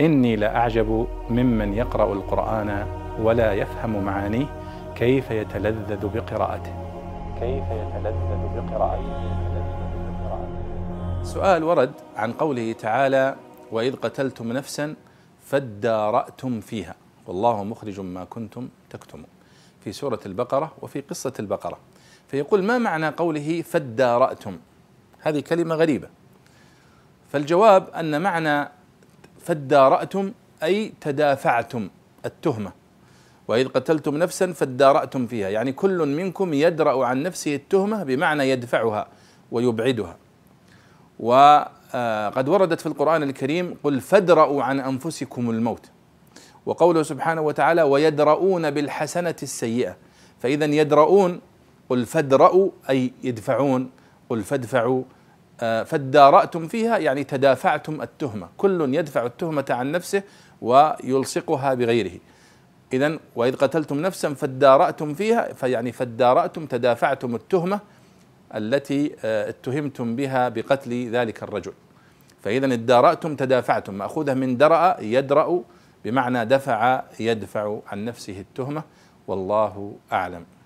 إني لأعجب ممن يقرأ القرآن ولا يفهم معانيه كيف يتلذذ بقراءته. كيف يتلذذ بقراءته. سؤال ورد عن قوله تعالى وإذ قتلتم نفسا فادارأتم فيها والله مخرج ما كنتم تكتمون. في سورة البقرة وفي قصة البقرة. فيقول ما معنى قوله فادارأتم هذه كلمة غريبة. فالجواب أن معنى فادارأتم أي تدافعتم التهمة. وإذ قتلتم نفسا فادارأتم فيها. يعني كل منكم يدرأ عن نفسه التهمة بمعنى يدفعها ويبعدها. وقد وردت في القرآن الكريم قل فادرأوا عن أنفسكم الموت. وقوله سبحانه وتعالى ويدرؤون بالحسنة السيئة. فإذا يدرؤون قل فادرأوا أي يدفعون قل فادفعوا آه، فادارأتم فيها يعني تدافعتم التهمة. كل يدفع التهمة عن نفسه ويلصقها بغيره. إذا وإذ قتلتم نفسا فادارأتم فيها فيعني فادارأتم تدافعتم التهمة التي آه، اتهمتم بها بقتل ذلك الرجل. فإذا ادارأتم تدافعتم. مأخوذة من درأ يدرأ بمعنى دفع يدفع عن نفسه التهمة. والله أعلم.